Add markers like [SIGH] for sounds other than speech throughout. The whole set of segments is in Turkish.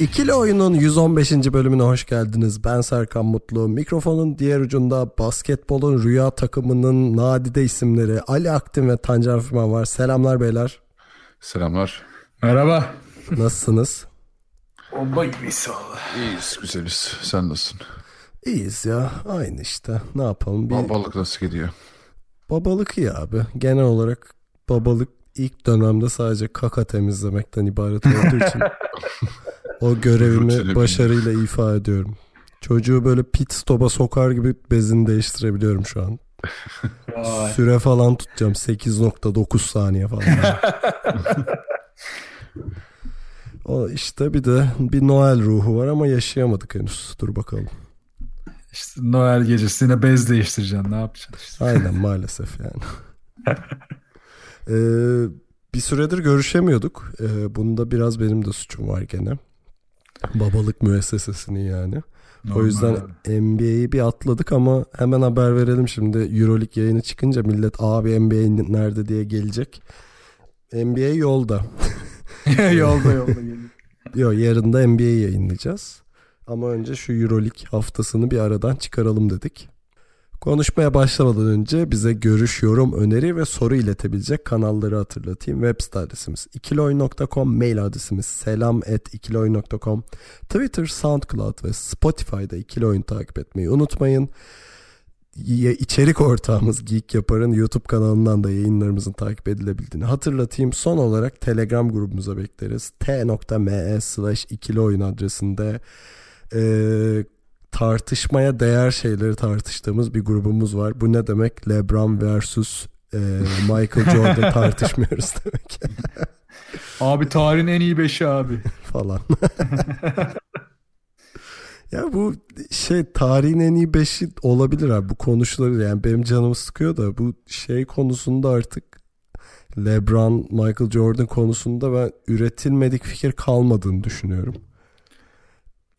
İkili Oyun'un 115. bölümüne hoş geldiniz. Ben Serkan Mutlu. Mikrofonun diğer ucunda basketbolun rüya takımının nadide isimleri Ali Aktin ve Tancan Füman var. Selamlar beyler. Selamlar. Merhaba. Nasılsınız? Bomba gibiyiz valla. İyiyiz, güzeliz. Sen nasılsın? İyiyiz ya. Aynı işte. Ne yapalım? Bir Babalık nasıl gidiyor? babalık iyi abi. Genel olarak babalık ilk dönemde sadece kaka temizlemekten ibaret olduğu için [LAUGHS] o görevimi başarıyla ifa ediyorum. Çocuğu böyle pit stop'a sokar gibi bezini değiştirebiliyorum şu an. Süre falan tutacağım 8.9 saniye falan. [LAUGHS] o işte bir de bir Noel ruhu var ama yaşayamadık henüz. Dur bakalım. İşte Noel gecesi yine bez değiştireceksin. Ne yapacaksın işte. Aynen maalesef yani. [LAUGHS] Ee, bir süredir görüşemiyorduk. Ee, bunda biraz benim de suçum var gene. Babalık müessesesinin yani. o Normal yüzden abi. NBA'yi bir atladık ama hemen haber verelim şimdi. Euroleague yayını çıkınca millet abi NBA nerede diye gelecek. NBA yolda. [LAUGHS] yolda yolda geliyor. [LAUGHS] Yok yarın da NBA yayınlayacağız. Ama önce şu Euroleague haftasını bir aradan çıkaralım dedik. Konuşmaya başlamadan önce bize görüş, yorum, öneri ve soru iletebilecek kanalları hatırlatayım. Web site adresimiz ikiloyun.com, mail adresimiz selam@ikiloyun.com, Twitter, SoundCloud ve Spotify'da İkili Oyun takip etmeyi unutmayın. İçerik ortağımız Geek Yapar'ın YouTube kanalından da yayınlarımızın takip edilebildiğini hatırlatayım. Son olarak Telegram grubumuza bekleriz. t.me slash ikili adresinde e, tartışmaya değer şeyleri tartıştığımız bir grubumuz var. Bu ne demek? LeBron versus e, Michael Jordan [LAUGHS] tartışmıyoruz demek [LAUGHS] Abi tarihin en iyi beşi abi. [LAUGHS] falan. ya bu şey tarihin en iyi beşi olabilir abi. Bu konuşulur yani benim canımı sıkıyor da bu şey konusunda artık LeBron, Michael Jordan konusunda ben üretilmedik fikir kalmadığını düşünüyorum.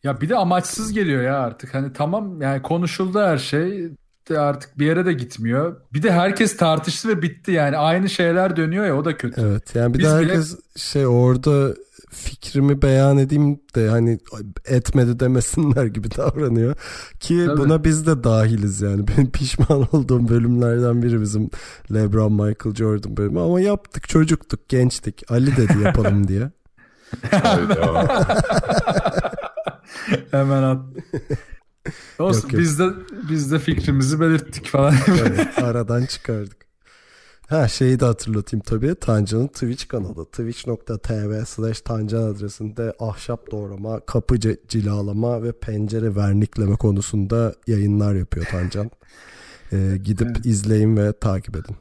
Ya bir de amaçsız geliyor ya artık. Hani tamam yani konuşuldu her şey. De artık bir yere de gitmiyor. Bir de herkes tartıştı ve bitti yani. Aynı şeyler dönüyor ya o da kötü. Evet yani bir Biz de bile- herkes şey orada fikrimi beyan edeyim de hani etmedi demesinler gibi [LAUGHS] davranıyor. Ki Tabii. buna biz de dahiliz yani. [LAUGHS] Benim pişman olduğum bölümlerden biri bizim LeBron Michael Jordan bölümü ama yaptık çocuktuk gençtik Ali dedi yapalım [LAUGHS] diye. [LAUGHS] Hemen at. [LAUGHS] Olsun Yok, yok. biz de biz de fikrimizi belirttik falan. Evet, [LAUGHS] aradan çıkardık. Ha şeyi de hatırlatayım tabii. Tancan'ın Twitch kanalı. Twitch.tv slash Tancan adresinde ahşap doğrama, kapı cilalama ve pencere vernikleme konusunda yayınlar yapıyor Tancan. Ee, gidip Evet. izleyin ve takip edin.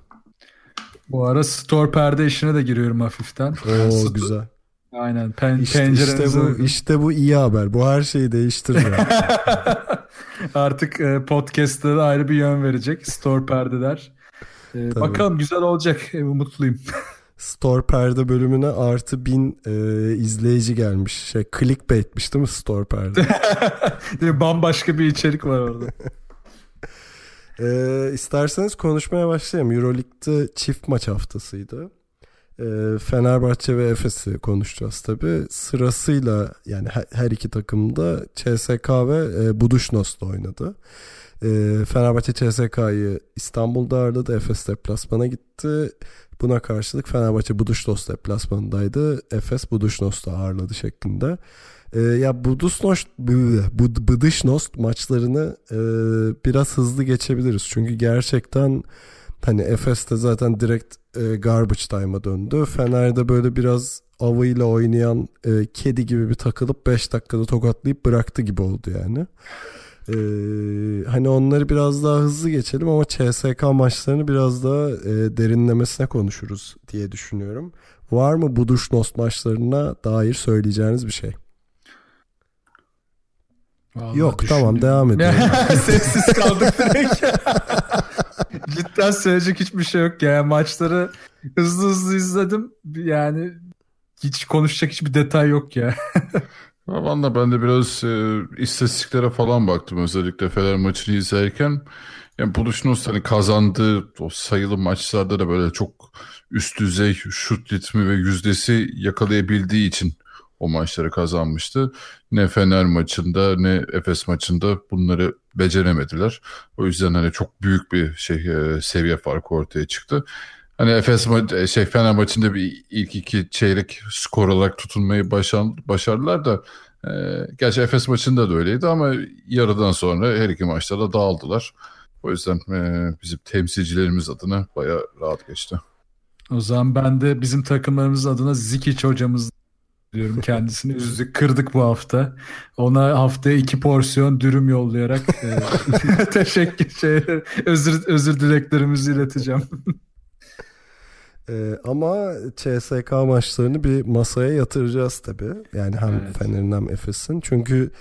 Bu ara store perde işine de giriyorum hafiften. Oo güzel. Aynen. Pen, İşte, pencerenize işte bu işte bu iyi haber. Bu her şeyi değiştiriyor. [LAUGHS] Artık e, podcast'ta da ayrı bir yön verecek. Store perdeler. E, Tabii. bakalım güzel olacak. E, mutluyum. Store perde bölümüne artı bin e, izleyici gelmiş. Şey clickbaitmiş değil mi Store perde? [LAUGHS] Bambaşka bir içerik var orada. Ee, isterseniz konuşmaya başlayalım. Euroleague'de çift maç haftasıydı. Ee, Fenerbahçe ve Efes'i konuşacağız tabi. Sırasıyla yani her, iki takım da CSK ve e, Buduşnos'la oynadı. Ee, Fenerbahçe CSK'yı İstanbul'da ağırladı. Efes deplasmana gitti. Buna karşılık Fenerbahçe Buduşnos deplasmanındaydı. Efes Buduşnos'ta ağırladı şeklinde. Ee, ya Budusnos, Bud, Buduşnos maçlarını e, biraz hızlı geçebiliriz. Çünkü gerçekten hani Efes'te zaten direkt e, garbage time'a döndü. Fener'de böyle biraz avıyla oynayan e, kedi gibi bir takılıp 5 dakikada tokatlayıp bıraktı gibi oldu yani. Ee, hani onları biraz daha hızlı geçelim ama CSK maçlarını biraz daha e, derinlemesine konuşuruz diye düşünüyorum. Var mı Buduşnos maçlarına dair söyleyeceğiniz bir şey? Vallahi Yok düşündüm. tamam devam [LAUGHS] edelim. Sessiz kaldık direkt. [LAUGHS] Cidden söyleyecek hiçbir şey yok ya. Maçları hızlı hızlı izledim. Yani hiç konuşacak hiçbir detay yok. Ya Valla ben de biraz e, istatistiklere falan baktım özellikle Fener maçını izlerken. Yani Buluşnos hani kazandığı o sayılı maçlarda da böyle çok üst düzey şut ritmi ve yüzdesi yakalayabildiği için o maçları kazanmıştı. Ne Fener maçında ne Efes maçında bunları beceremediler. O yüzden hani çok büyük bir şey e, seviye farkı ortaya çıktı. Hani Efes ma- e, şey Fener maçında bir ilk iki çeyrek skor olarak tutunmayı başar, başardılar da e, gerçi Efes maçında da öyleydi ama yarıdan sonra her iki maçta da dağıldılar. O yüzden e, bizim temsilcilerimiz adına bayağı rahat geçti. O zaman ben de bizim takımlarımız adına Zikic hocamız diyorum kendisini üzdük kırdık bu hafta. Ona haftaya iki porsiyon dürüm yollayarak e, [LAUGHS] teşekkür şey, özür özür dileklerimizi ileteceğim. Ee, ama CSK maçlarını bir masaya yatıracağız tabii. Yani hem Evet. Fener'in hem Efes'in. Çünkü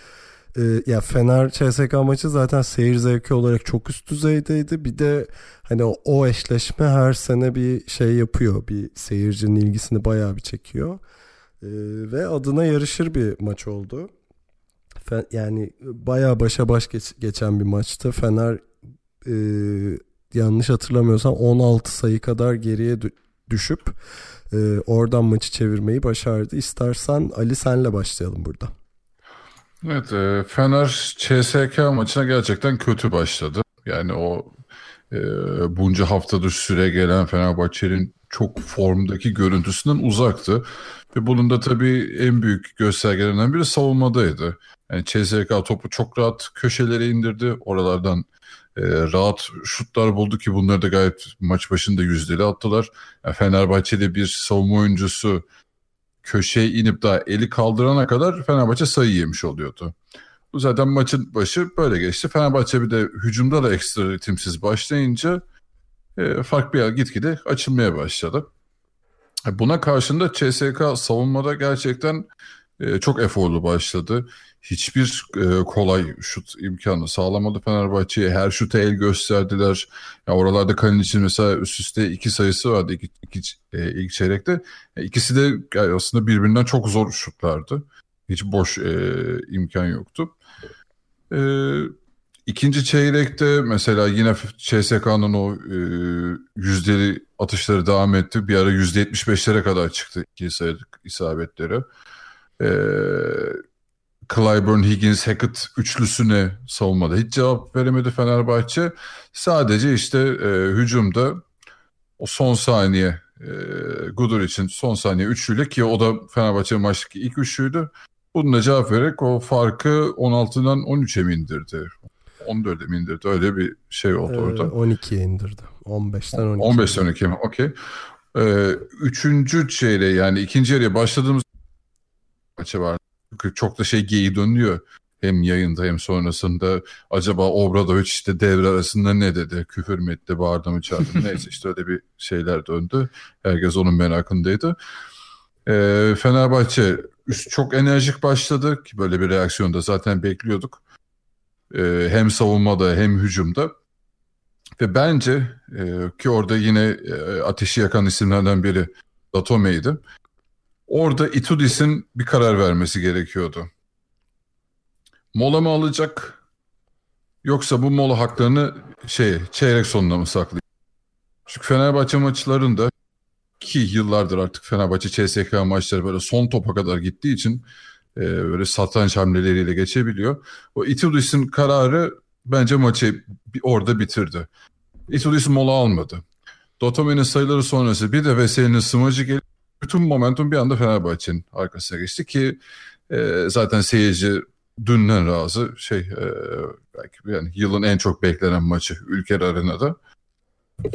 e, ya Fener CSK maçı zaten seyir zevki olarak çok üst düzeydeydi. Bir de hani o, o eşleşme her sene bir şey yapıyor. Bir seyircinin ilgisini bayağı bir çekiyor. Ee, ve adına yarışır bir maç oldu. Yani bayağı başa baş geç- geçen bir maçtı. Fener e, yanlış hatırlamıyorsam 16 sayı kadar geriye dü- düşüp e, oradan maçı çevirmeyi başardı. İstersen Ali senle başlayalım burada. Evet, e, Fener CSK maçına gerçekten kötü başladı. Yani o e, bunca haftadır süre gelen Fenerbahçe'nin çok formdaki görüntüsünden uzaktı. Ve bunun da tabii en büyük göstergelerinden biri savunmadaydı. Yani CSK topu çok rahat köşelere indirdi. Oralardan e, rahat şutlar buldu ki bunları da gayet maç başında yüzdeli attılar. Yani Fenerbahçe'de bir savunma oyuncusu köşeye inip daha eli kaldırana kadar Fenerbahçe sayı yemiş oluyordu. Bu zaten maçın başı böyle geçti. Fenerbahçe bir de hücumda da ekstra ritimsiz başlayınca e, fark bir gitgide açılmaya başladı. E, Buna karşında CSK savunmada gerçekten e, çok eforlu başladı. Hiçbir kolay şut imkanı sağlamadı Fenerbahçe'ye. Her şuta el gösterdiler. Ya oralarda Kalin için mesela üst üste iki sayısı vardı iki, iki, ilk çeyrekte. E, İkisi de aslında birbirinden çok zor şutlardı. Hiç boş e, imkan yoktu. E, ikinci çeyrekte mesela yine CSK'nın o e, yüzdeli atışları devam etti. Bir ara yüzde 75'lere kadar çıktı iki sayılık isabetleri. E, Clyburn, Higgins, Hackett üçlüsüne savunmada hiç cevap veremedi Fenerbahçe. Sadece işte e, hücumda o son saniye e, Gudur için son saniye üçlüyle ki o da Fenerbahçe maçtaki ilk üçlüydü. Bununla cevap vererek o farkı 16'dan 13'e mi indirdi? 14'e mi indirdi? Öyle bir şey oldu Ee, orada. 12'ye indirdi. 15'ten 12. 15 12 mi? Okey. Ee, üçüncü çeyreğe yani ikinci yarıya başladığımız maçı var. Çünkü çok da şey geyi dönüyor. Hem yayında hem sonrasında acaba Obradovic işte devre arasında ne dedi? Küfür mü etti, bağırdı mı çağırdı mı? [LAUGHS] Neyse işte öyle bir şeyler döndü. Herkes onun merakındaydı. Ee, Fenerbahçe üst çok enerjik başladı ki böyle bir reaksiyonda zaten bekliyorduk. Ee, hem savunmada hem hücumda. Ve bence e, ki orada yine e, ateşi yakan isimlerden biri Datome'ydi. Orada Itudis'in bir karar vermesi gerekiyordu. Mola mı alacak yoksa bu mola haklarını şey çeyrek sonuna mı saklayacak? Çünkü Fenerbahçe maçlarında ki yıllardır artık Fenerbahçe CSK maçları böyle son topa kadar gittiği için e, böyle satranç hamleleriyle geçebiliyor. O Itudis'in kararı bence maçı orada bitirdi. Itudis mola almadı. Dotome'nin sayıları sonrası bir de Veseli'nin smacı gelip bütün momentum bir anda Fenerbahçe'nin arkasına geçti ki e, zaten seyirci dünden razı şey e, belki yani yılın en çok beklenen maçı Ülker Arena'da.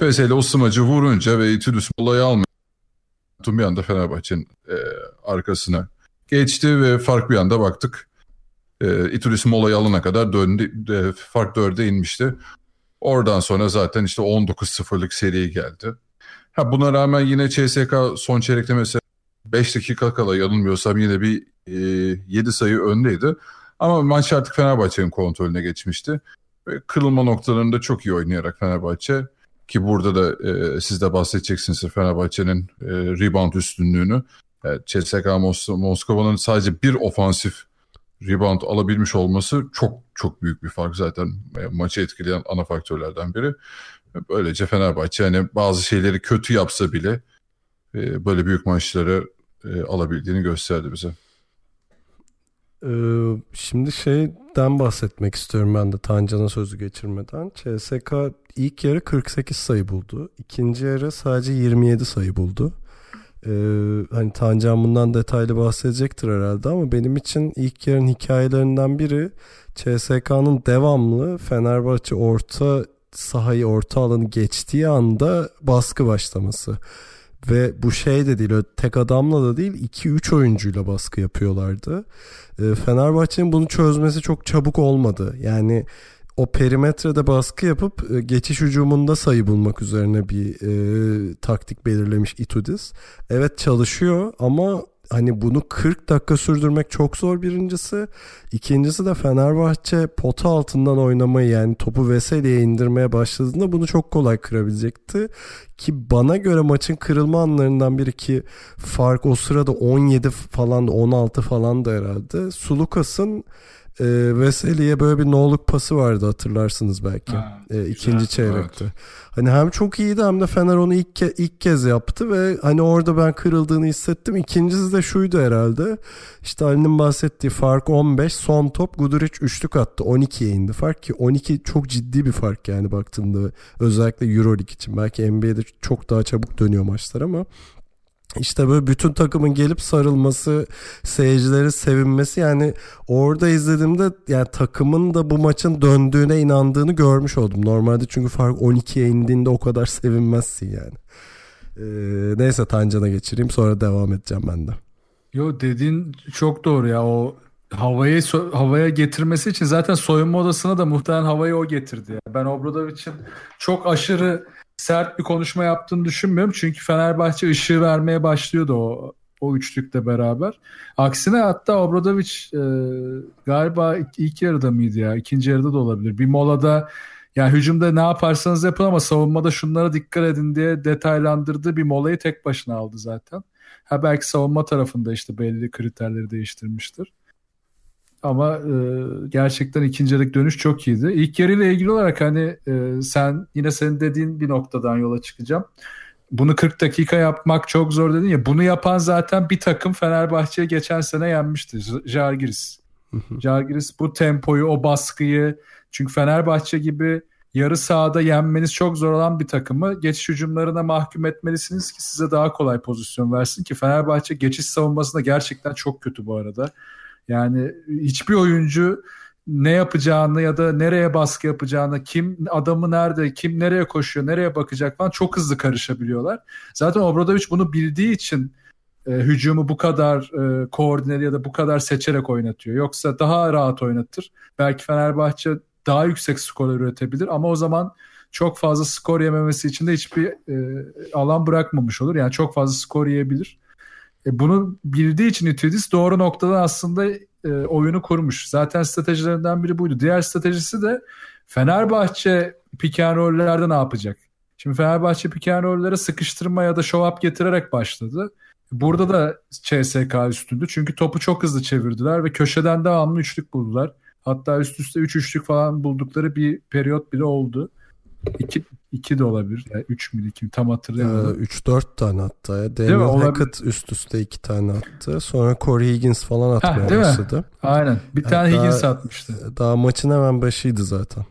Veseli o smacı vurunca ve Itudis molayı almayınca bir anda Fenerbahçe'nin e, arkasına geçti ve fark bir anda baktık. E, Itudis molayı alana kadar döndü, e, fark dörde inmişti. Oradan sonra zaten işte 19-0'lık seri geldi. Ha buna rağmen yine CSK son çeyrekte mesela 5 dakika kala yanılmıyorsam yine bir e, 7 sayı öndeydi. Ama maç artık Fenerbahçe'nin kontrolüne geçmişti. Ve kırılma noktalarında çok iyi oynayarak Fenerbahçe ki burada da e, siz de bahsedeceksiniz Fenerbahçe'nin e, rebound üstünlüğünü. E, CSKA Mos- Moskova'nın sadece bir ofansif rebound alabilmiş olması çok çok büyük bir fark zaten e, maçı etkileyen ana faktörlerden biri. Böylece Fenerbahçe hani bazı şeyleri kötü yapsa bile e, böyle büyük maçları e, alabildiğini gösterdi bize. Şimdi şeyden bahsetmek istiyorum ben de Tancan'a sözü geçirmeden. CSK ilk yarı 48 sayı buldu. İkinci yarı sadece 27 sayı buldu. Ee, hani Tancan bundan detaylı bahsedecektir herhalde ama benim için ilk yarın hikayelerinden biri CSK'nın devamlı Fenerbahçe orta sahayı orta alanı geçtiği anda baskı başlaması. Ve bu şey de değil tek adamla da değil 2-3 oyuncuyla baskı yapıyorlardı. E, Fenerbahçe'nin bunu çözmesi çok çabuk olmadı. Yani o perimetrede baskı yapıp e, geçiş hücumunda sayı bulmak üzerine bir e, taktik belirlemiş Itudis. Evet çalışıyor ama hani bunu 40 dakika sürdürmek çok zor birincisi. İkincisi de Fenerbahçe pota altından oynamayı yani topu Veseli'ye indirmeye başladığında bunu çok kolay kırabilecekti. Ki bana göre maçın kırılma anlarından biri ki fark o sırada 17 falan 16 falan da herhalde. Sulukas'ın e, Veseli'ye böyle bir noluk pası vardı hatırlarsınız belki. Ha, e, ikinci çeyrekte. Evet. Hani hem çok iyiydi hem de Fener onu ilk, ke- ilk kez yaptı ve hani orada ben kırıldığını hissettim. İkincisi de şuydu herhalde. İşte Ali'nin bahsettiği fark 15. Son top Guduric üçlük attı. 12'ye indi fark ki 12 çok ciddi bir fark yani baktığında özellikle Euroleague için. Belki NBA'de çok daha çabuk dönüyor maçlar ama işte böyle bütün takımın gelip sarılması, seyircilerin sevinmesi yani orada izlediğimde yani takımın da bu maçın döndüğüne inandığını görmüş oldum. Normalde çünkü fark 12'ye indiğinde o kadar sevinmezsin yani. Ee, neyse Tancan'a geçireyim sonra devam edeceğim ben de. Yo dediğin çok doğru ya o havayı havaya getirmesi için zaten soyunma odasına da muhtemelen havayı o getirdi. Ya. Ben Obradovic'in çok aşırı sert bir konuşma yaptığını düşünmüyorum. Çünkü Fenerbahçe ışığı vermeye başlıyordu o o üçlükle beraber. Aksine hatta Obradovic e, galiba ilk yarıda mıydı ya? ikinci yarıda da olabilir. Bir molada yani hücumda ne yaparsanız yapın ama savunmada şunlara dikkat edin diye detaylandırdığı bir molayı tek başına aldı zaten. Ha belki savunma tarafında işte belli kriterleri değiştirmiştir. Ama e, gerçekten ikinci yarık dönüş çok iyiydi. İlk yarıyla ilgili olarak hani e, sen yine senin dediğin bir noktadan yola çıkacağım. Bunu 40 dakika yapmak çok zor dedin ya. Bunu yapan zaten bir takım Fenerbahçe'ye geçen sene yenmişti. Jargiris. Jargiris bu tempoyu, o baskıyı çünkü Fenerbahçe gibi yarı sahada yenmeniz çok zor olan bir takımı geçiş hücumlarına mahkum etmelisiniz ki size daha kolay pozisyon versin ki Fenerbahçe geçiş savunmasında gerçekten çok kötü bu arada. Yani hiçbir oyuncu ne yapacağını ya da nereye baskı yapacağını, kim adamı nerede, kim nereye koşuyor, nereye bakacak falan çok hızlı karışabiliyorlar. Zaten Obradoviç bunu bildiği için e, hücumu bu kadar e, koordineli ya da bu kadar seçerek oynatıyor. Yoksa daha rahat oynatır. Belki Fenerbahçe daha yüksek skorlar üretebilir ama o zaman çok fazla skor yememesi için de hiçbir e, alan bırakmamış olur. Yani çok fazla skor yiyebilir. E, bunu bildiği için Itudis doğru noktada aslında e, oyunu kurmuş. Zaten stratejilerinden biri buydu. Diğer stratejisi de Fenerbahçe pick and roll'lerde ne yapacak? Şimdi Fenerbahçe pick and roll'lere sıkıştırma ya da show up getirerek başladı. Burada da CSK üstündü. Çünkü topu çok hızlı çevirdiler ve köşeden devamlı üçlük buldular. Hatta üst üste üç üçlük falan buldukları bir periyot bile oldu. İki, iki de olabilir. Yani üç mü iki mi tam hatırlayamadım. Ee, üç dört tane hatta ya. Daniel Hackett üst üste iki tane attı. Sonra Corey Higgins falan atmaya ha, başladı. Mi? Aynen. Bir tane yani Higgins atmıştı. Daha maçın hemen başıydı zaten.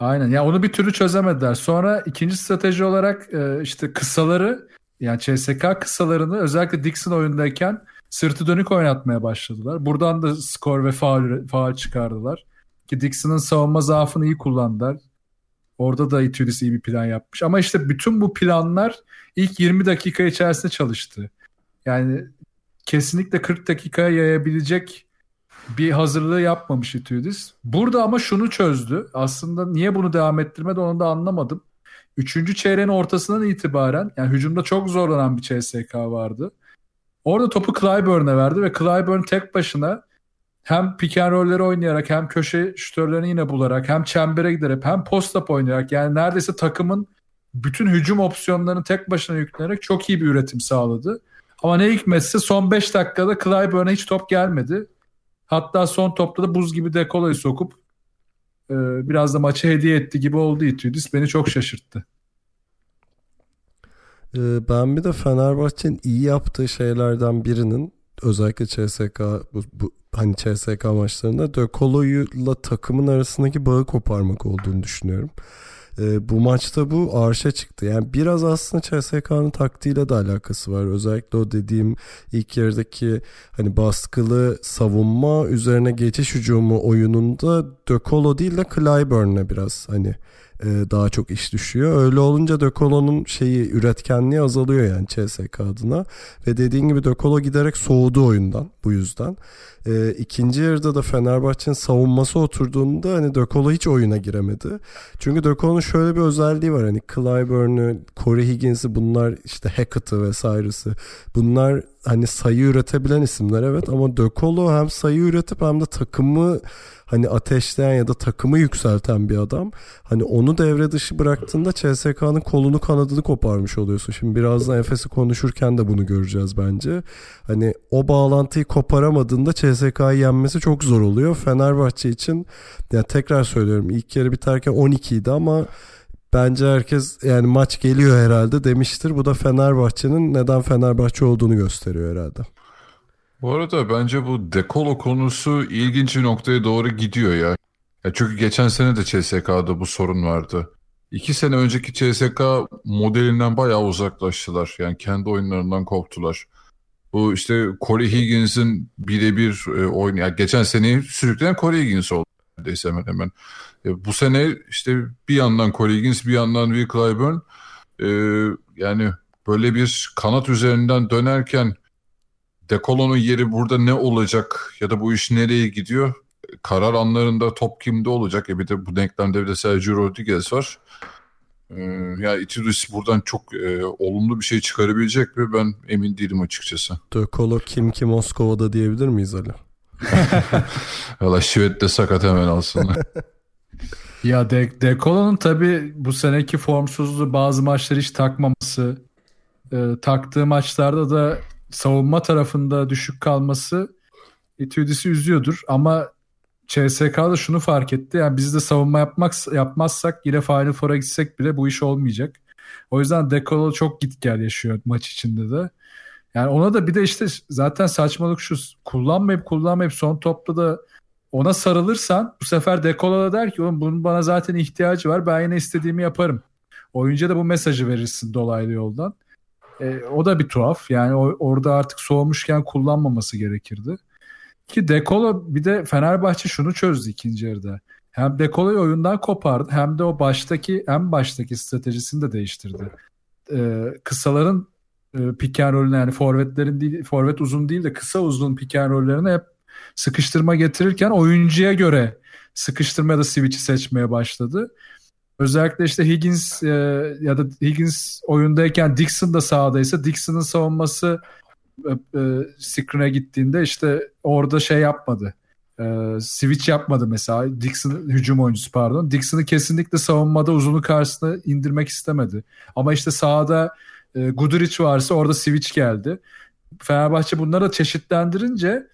Aynen. Ya yani onu bir türlü çözemediler. Sonra ikinci strateji olarak e, işte kısaları yani CSK kısalarını özellikle Dixon oyundayken sırtı dönük oynatmaya başladılar. Buradan da skor ve faal, faal çıkardılar. Ki Dixon'ın savunma zaafını iyi kullandılar. Orada da Itudis iyi bir plan yapmış. Ama işte bütün bu planlar ilk 20 dakika içerisinde çalıştı. Yani kesinlikle 40 dakikaya yayabilecek bir hazırlığı yapmamış Itudis. Burada ama şunu çözdü. Aslında niye bunu devam ettirmedi onu da anlamadım. Üçüncü çeyreğin ortasından itibaren yani hücumda çok zorlanan bir CSK vardı. Orada topu Clyburn'e verdi ve Clyburn tek başına hem pick and roll'leri oynayarak hem köşe şütörlerini yine bularak hem çembere giderek hem post-up oynayarak yani neredeyse takımın bütün hücum opsiyonlarını tek başına yükleyerek çok iyi bir üretim sağladı. Ama ne hikmetse son 5 dakikada Clyburn'a hiç top gelmedi. Hatta son topta da buz gibi dekolayı sokup e, biraz da maçı hediye etti gibi oldu Itudis. Beni çok şaşırttı. Ee, ben bir de Fenerbahçe'nin iyi yaptığı şeylerden birinin özellikle CSK bu, bu hani CSK maçlarında De Colo'yla takımın arasındaki bağı koparmak olduğunu düşünüyorum. Ee, bu maçta bu arşa çıktı. Yani biraz aslında CSK'nın taktiğiyle de alakası var. Özellikle o dediğim ilk yarıdaki hani baskılı savunma üzerine geçiş hücumu oyununda De Colo değil de Clyburn'e biraz hani e, daha çok iş düşüyor. Öyle olunca Dökolo'nun şeyi üretkenliği azalıyor yani CSK adına. Ve dediğin gibi Dökolo giderek soğudu oyundan bu yüzden. E, ikinci yarıda da Fenerbahçe'nin savunması oturduğunda hani Dökolo hiç oyuna giremedi. Çünkü Dökolo'nun şöyle bir özelliği var. Hani Clyburn'u, Corey Higgins'i bunlar işte Hackett'ı vesairesi. Bunlar hani sayı üretebilen isimler evet ama Dökolo hem sayı üretip hem de takımı hani ateşleyen ya da takımı yükselten bir adam. Hani onu devre dışı bıraktığında CSK'nın kolunu kanadını koparmış oluyorsun. Şimdi birazdan Efes'i konuşurken de bunu göreceğiz bence. Hani o bağlantıyı koparamadığında CSK'yı yenmesi çok zor oluyor. Fenerbahçe için yani tekrar söylüyorum ilk yarı biterken 12 idi ama bence herkes yani maç geliyor herhalde demiştir. Bu da Fenerbahçe'nin neden Fenerbahçe olduğunu gösteriyor herhalde. Bu arada bence bu dekolo konusu ilginç bir noktaya doğru gidiyor ya. ya çünkü geçen sene de CSK'da bu sorun vardı. İki sene önceki CSK modelinden bayağı uzaklaştılar. Yani kendi oyunlarından koptular. Bu işte Corey Higgins'in birebir e, oyun. Yani geçen seneyi sürükleyen Corey Higgins oldu. Neredeyse hemen hemen. E, bu sene işte bir yandan Corey Higgins bir yandan Will Clyburn. E, yani böyle bir kanat üzerinden dönerken Dekolo'nun yeri burada ne olacak ya da bu iş nereye gidiyor? Karar anlarında top kimde olacak? E bir de bu denklemde bir de Sergio Rodriguez var. Ee, ya Itudis buradan çok e, olumlu bir şey çıkarabilecek mi? Ben emin değilim açıkçası. Dekolo kim ki Moskova'da diyebilir miyiz Ali? [LAUGHS] Valla Şivet de sakat hemen alsınlar. [LAUGHS] ya De Dekolo'nun tabii bu seneki formsuzluğu bazı maçları hiç takmaması, e, taktığı maçlarda da savunma tarafında düşük kalması Etüdis'i üzüyordur ama CSK da şunu fark etti. Yani biz de savunma yapmak yapmazsak yine Final Four'a gitsek bile bu iş olmayacak. O yüzden Dekolo çok git gel yaşıyor maç içinde de. Yani ona da bir de işte zaten saçmalık şu kullanmayıp kullanmayıp son topta da ona sarılırsan bu sefer Dekolo der ki oğlum bunun bana zaten ihtiyacı var ben yine istediğimi yaparım. Oyuncuya da bu mesajı verirsin dolaylı yoldan. E, o da bir tuhaf. Yani o, orada artık soğumuşken kullanmaması gerekirdi. Ki Dekolo bir de Fenerbahçe şunu çözdü ikinci yarıda. Hem Dekolo'yu oyundan kopardı hem de o baştaki en baştaki stratejisini de değiştirdi. E, kısaların e, pick and yani forvetlerin değil, forvet uzun değil de kısa uzun pick and hep sıkıştırma getirirken oyuncuya göre sıkıştırma ya da switch'i seçmeye başladı. Özellikle işte Higgins e, ya da Higgins oyundayken Dixon da sahadaysa Dixon'ın savunması e, e, screen'e gittiğinde işte orada şey yapmadı. E, switch yapmadı mesela. Dixon hücum oyuncusu pardon. Dixon'ı kesinlikle savunmada uzunu karşısına indirmek istemedi. Ama işte sahada e, Guduric varsa orada switch geldi. Fenerbahçe bunları çeşitlendirince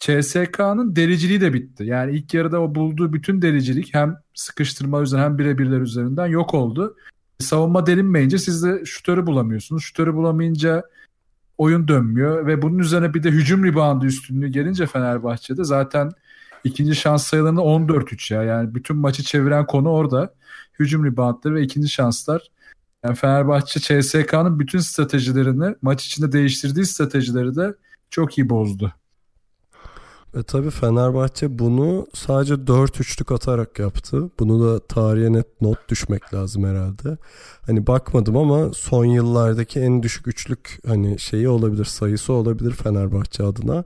CSK'nın deliciliği de bitti. Yani ilk yarıda o bulduğu bütün delicilik hem sıkıştırma üzerinden hem birebirler üzerinden yok oldu. Savunma delinmeyince siz de şutörü bulamıyorsunuz. Şutörü bulamayınca oyun dönmüyor ve bunun üzerine bir de hücum ribandı üstünlüğü gelince Fenerbahçe'de zaten ikinci şans sayılarını 14-3 ya. Yani bütün maçı çeviren konu orada. Hücum ribantları ve ikinci şanslar. Yani Fenerbahçe CSK'nın bütün stratejilerini maç içinde değiştirdiği stratejileri de çok iyi bozdu. E tabi Fenerbahçe bunu sadece 4-3'lük atarak yaptı. Bunu da tarihe net not düşmek lazım herhalde. Hani bakmadım ama son yıllardaki en düşük üçlük hani şeyi olabilir, sayısı olabilir Fenerbahçe adına.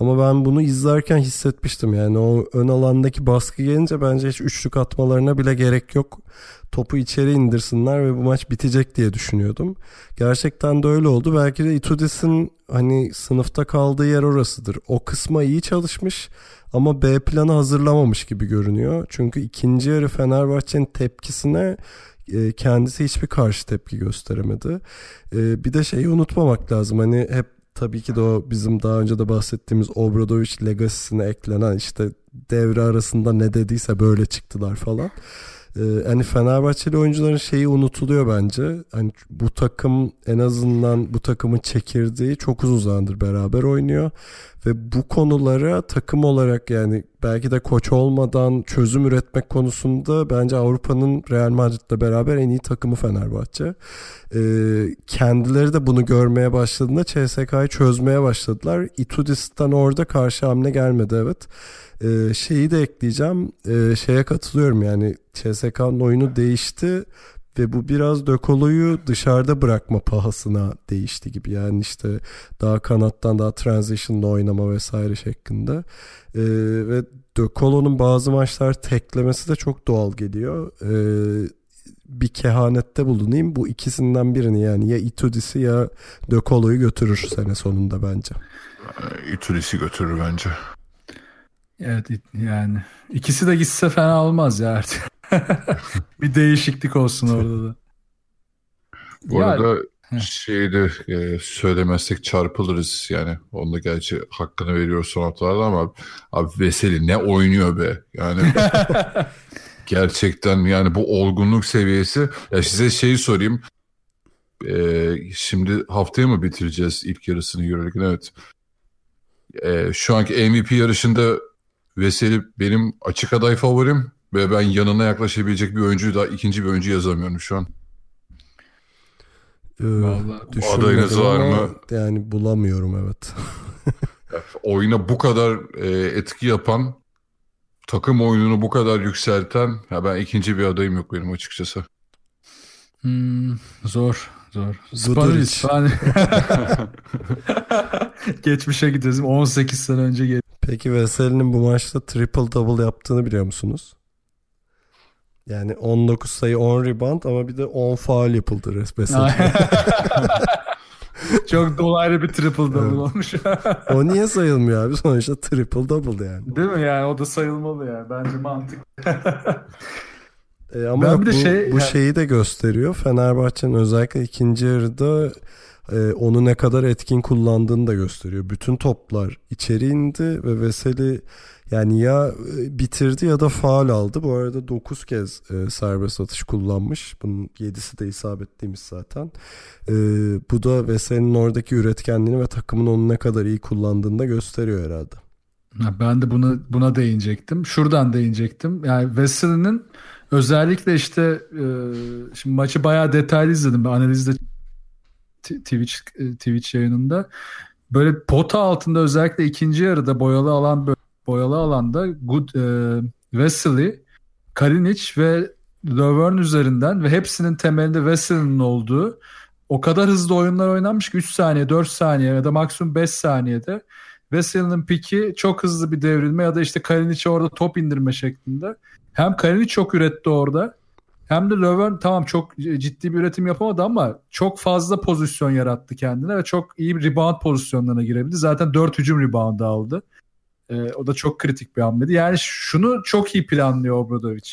Ama ben bunu izlerken hissetmiştim. Yani o ön alandaki baskı gelince bence hiç üçlük atmalarına bile gerek yok. Topu içeri indirsinler ve bu maç bitecek diye düşünüyordum. Gerçekten de öyle oldu. Belki de Itudis'in hani sınıfta kaldığı yer orasıdır. O kısma iyi çalışmış ama B planı hazırlamamış gibi görünüyor. Çünkü ikinci yarı Fenerbahçe'nin tepkisine e, kendisi hiçbir karşı tepki gösteremedi. E, bir de şeyi unutmamak lazım. Hani hep tabii ki de o bizim daha önce de bahsettiğimiz Obradoviç legasisine eklenen işte devre arasında ne dediyse böyle çıktılar falan. Ee, hani Fenerbahçeli oyuncuların şeyi unutuluyor bence. Hani bu takım en azından bu takımın çekirdeği çok uzun zamandır beraber oynuyor ve bu konulara takım olarak yani belki de koç olmadan çözüm üretmek konusunda bence Avrupa'nın Real Madrid'le beraber en iyi takımı Fenerbahçe. Ee, kendileri de bunu görmeye başladığında CSK'yı çözmeye başladılar. Itudis'ten orada karşı hamle gelmedi evet. Ee, şeyi de ekleyeceğim. Ee, şeye katılıyorum yani CSK'nın oyunu değişti ve bu biraz Dökolo'yu dışarıda bırakma pahasına değişti gibi. Yani işte daha kanattan daha transition'da oynama vesaire şeklinde. Ee, ve Dökolo'nun bazı maçlar teklemesi de çok doğal geliyor. Ee, bir kehanette bulunayım. Bu ikisinden birini yani ya Itudis'i ya Dökolo'yu götürür sene sonunda bence. Itudis'i götürür bence. Evet yani ikisi de gitse fena olmaz ya artık. [LAUGHS] bir değişiklik olsun orada da. Bu ya, arada şeyde e, söylemezsek çarpılırız yani. Onda gerçi hakkını veriyoruz son haftalarda ama abi Veseli ne oynuyor be. Yani [LAUGHS] gerçekten yani bu olgunluk seviyesi. Ya size şeyi sorayım. E, şimdi haftaya mı bitireceğiz ilk yarısını Euroleague'in? Evet. E, şu anki MVP yarışında Veseli benim açık aday favorim ve ben yanına yaklaşabilecek bir oyuncuyu da ikinci bir oyuncu yazamıyorum şu an. Ee, Adayınız var mı? Yani bulamıyorum evet. [LAUGHS] Oyuna bu kadar e, etki yapan, takım oyununu bu kadar yükselten, ya ben ikinci bir adayım yok benim açıkçası. Hmm, zor, zor. Falan. [LAUGHS] Geçmişe gidelim. 18 sene önce gel. Peki Veseli'nin bu maçta triple double yaptığını biliyor musunuz? Yani 19 sayı 10 rebound ama bir de 10 faal yapıldı resmen. Çok dolaylı bir triple double evet. olmuş. o niye sayılmıyor abi? Sonuçta triple double yani. Değil mi yani? O da sayılmalı yani. Bence mantıklı. e ama ben bir bu, de şey, bu yani... şeyi de gösteriyor. Fenerbahçe'nin özellikle ikinci yarıda e, onu ne kadar etkin kullandığını da gösteriyor. Bütün toplar içeri indi ve Veseli yani ya e, bitirdi ya da faal aldı. Bu arada 9 kez e, serbest atış kullanmış. Bunun 7'si de isabetliymiş zaten. E, bu da Veseli'nin oradaki üretkenliğini ve takımın onu ne kadar iyi kullandığını da gösteriyor herhalde. Ben de buna buna değinecektim. Şuradan değinecektim. Yani Veseli'nin özellikle işte e, şimdi maçı bayağı detaylı izledim. Analizde Twitch e, Twitch yayınında böyle pota altında özellikle ikinci yarıda boyalı alan boyalı alanda Good e, Wesley, Kalinic ve Lovern üzerinden ve hepsinin temelinde Wesley'nin olduğu o kadar hızlı oyunlar oynanmış ki 3 saniye, 4 saniye ya da maksimum 5 saniyede Wesley'nin piki çok hızlı bir devrilme ya da işte Kalinic'e orada top indirme şeklinde. Hem Kalinic çok üretti orada hem de Löwen tamam çok ciddi bir üretim yapamadı ama çok fazla pozisyon yarattı kendine ve çok iyi bir rebound pozisyonlarına girebildi. Zaten 4 hücum reboundu aldı. Ee, o da çok kritik bir hamleydi. Yani şunu çok iyi planlıyor Obradovic.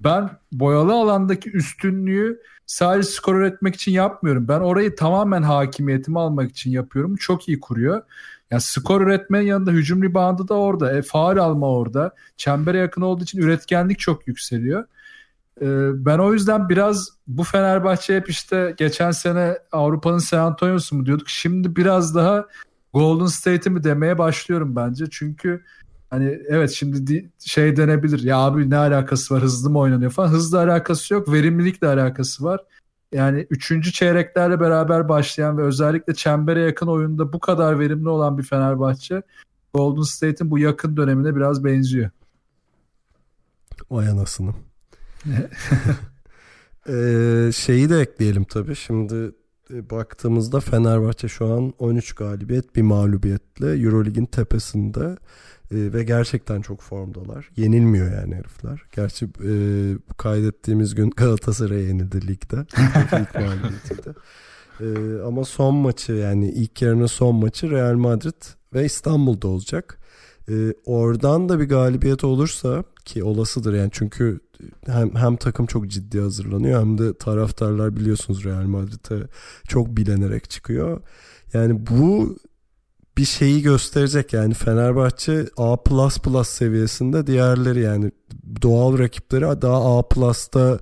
Ben boyalı alandaki üstünlüğü sadece skor üretmek için yapmıyorum. Ben orayı tamamen hakimiyetimi almak için yapıyorum. Çok iyi kuruyor. Yani skor üretmenin yanında hücum reboundu da orada. E, faal alma orada. Çembere yakın olduğu için üretkenlik çok yükseliyor. Ee, ben o yüzden biraz bu Fenerbahçe hep işte geçen sene Avrupa'nın San Antonio'su mu diyorduk. Şimdi biraz daha Golden State'i mi demeye başlıyorum bence. Çünkü hani evet şimdi şey denebilir. Ya abi ne alakası var hızlı mı oynanıyor falan. Hızla alakası yok. Verimlilikle alakası var. Yani üçüncü çeyreklerle beraber başlayan ve özellikle çembere yakın oyunda bu kadar verimli olan bir Fenerbahçe Golden State'in bu yakın dönemine biraz benziyor. Vay anasını. [LAUGHS] ee, şeyi de ekleyelim tabii. Şimdi e, baktığımızda Fenerbahçe şu an 13 galibiyet bir mağlubiyetle Eurolig'in tepesinde e, ve gerçekten çok formdalar. Yenilmiyor yani herifler. Gerçi e, kaydettiğimiz gün [LAUGHS] Galatasaray'a yenildi ligde. [LAUGHS] İlk mağlubiyetiydi. Ee, ama son maçı yani ilk yarının son maçı Real Madrid ve İstanbul'da olacak. Ee, oradan da bir galibiyet olursa ki olasıdır yani çünkü hem, hem takım çok ciddi hazırlanıyor hem de taraftarlar biliyorsunuz Real Madrid'e çok bilenerek çıkıyor. Yani bu bir şeyi gösterecek yani Fenerbahçe A++ seviyesinde diğerleri yani doğal rakipleri daha A Plus'ta